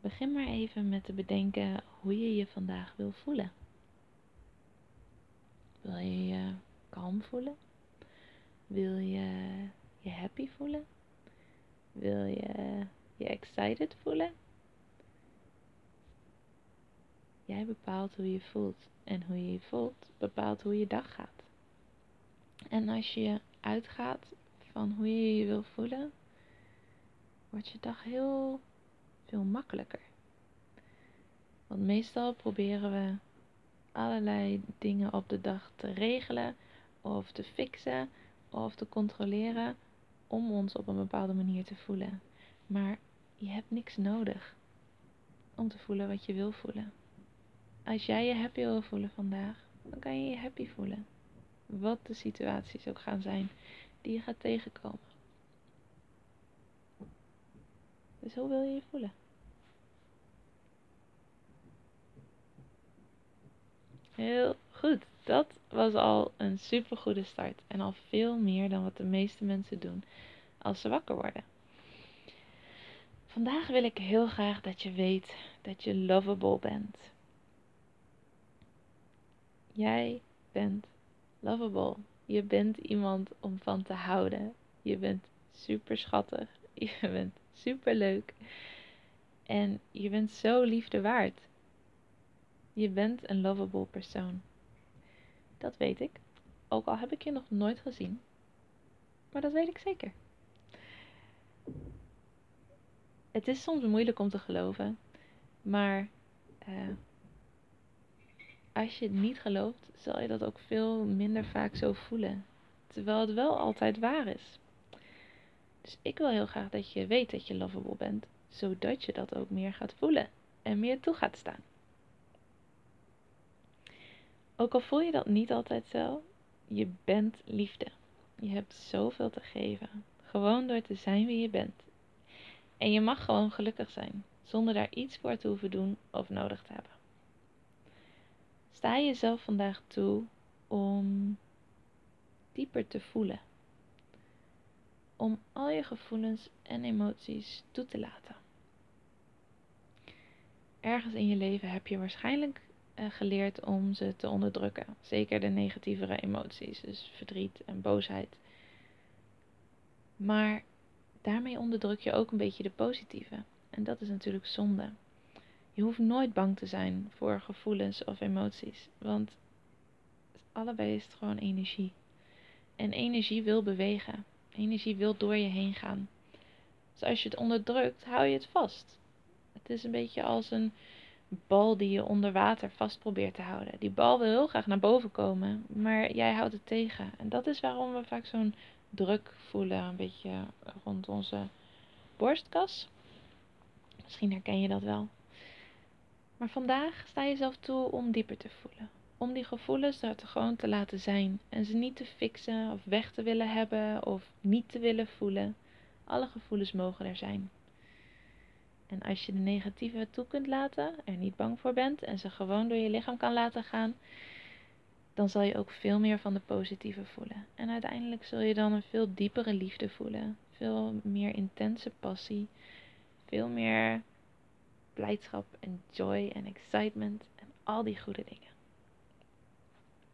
Begin maar even met te bedenken hoe je je vandaag wil voelen. Wil je je kalm voelen? Wil je je happy voelen? Wil je je excited voelen? Jij bepaalt hoe je voelt. En hoe je je voelt bepaalt hoe je dag gaat. En als je uitgaat van hoe je je wil voelen, wordt je dag heel veel makkelijker. Want meestal proberen we allerlei dingen op de dag te regelen of te fixen of te controleren om ons op een bepaalde manier te voelen. Maar je hebt niks nodig om te voelen wat je wil voelen. Als jij je happy wil voelen vandaag, dan kan je je happy voelen. Wat de situaties ook gaan zijn die je gaat tegenkomen. Dus hoe wil je je voelen? Heel goed. Dat was al een super goede start. En al veel meer dan wat de meeste mensen doen als ze wakker worden. Vandaag wil ik heel graag dat je weet dat je lovable bent. Jij bent lovable. Je bent iemand om van te houden. Je bent super schattig. Je bent super leuk. En je bent zo liefde waard. Je bent een lovable persoon. Dat weet ik. Ook al heb ik je nog nooit gezien. Maar dat weet ik zeker. Het is soms moeilijk om te geloven. Maar uh, als je het niet gelooft, zal je dat ook veel minder vaak zo voelen. Terwijl het wel altijd waar is. Dus ik wil heel graag dat je weet dat je lovable bent, zodat je dat ook meer gaat voelen en meer toe gaat staan. Ook al voel je dat niet altijd zo, je bent liefde. Je hebt zoveel te geven. Gewoon door te zijn wie je bent. En je mag gewoon gelukkig zijn, zonder daar iets voor te hoeven doen of nodig te hebben. Sta jezelf vandaag toe om dieper te voelen. Om al je gevoelens en emoties toe te laten. Ergens in je leven heb je waarschijnlijk eh, geleerd om ze te onderdrukken. Zeker de negatievere emoties, dus verdriet en boosheid. Maar daarmee onderdruk je ook een beetje de positieve. En dat is natuurlijk zonde. Je hoeft nooit bang te zijn voor gevoelens of emoties, want allebei is het gewoon energie. En energie wil bewegen. Energie wil door je heen gaan. Dus als je het onderdrukt, hou je het vast. Het is een beetje als een bal die je onder water vast probeert te houden. Die bal wil heel graag naar boven komen, maar jij houdt het tegen. En dat is waarom we vaak zo'n druk voelen, een beetje rond onze borstkas. Misschien herken je dat wel. Maar vandaag sta je zelf toe om dieper te voelen. Om die gevoelens er gewoon te laten zijn. En ze niet te fixen of weg te willen hebben of niet te willen voelen. Alle gevoelens mogen er zijn. En als je de negatieve toe kunt laten, er niet bang voor bent en ze gewoon door je lichaam kan laten gaan, dan zal je ook veel meer van de positieve voelen. En uiteindelijk zul je dan een veel diepere liefde voelen, veel meer intense passie, veel meer blijdschap en joy en excitement en al die goede dingen.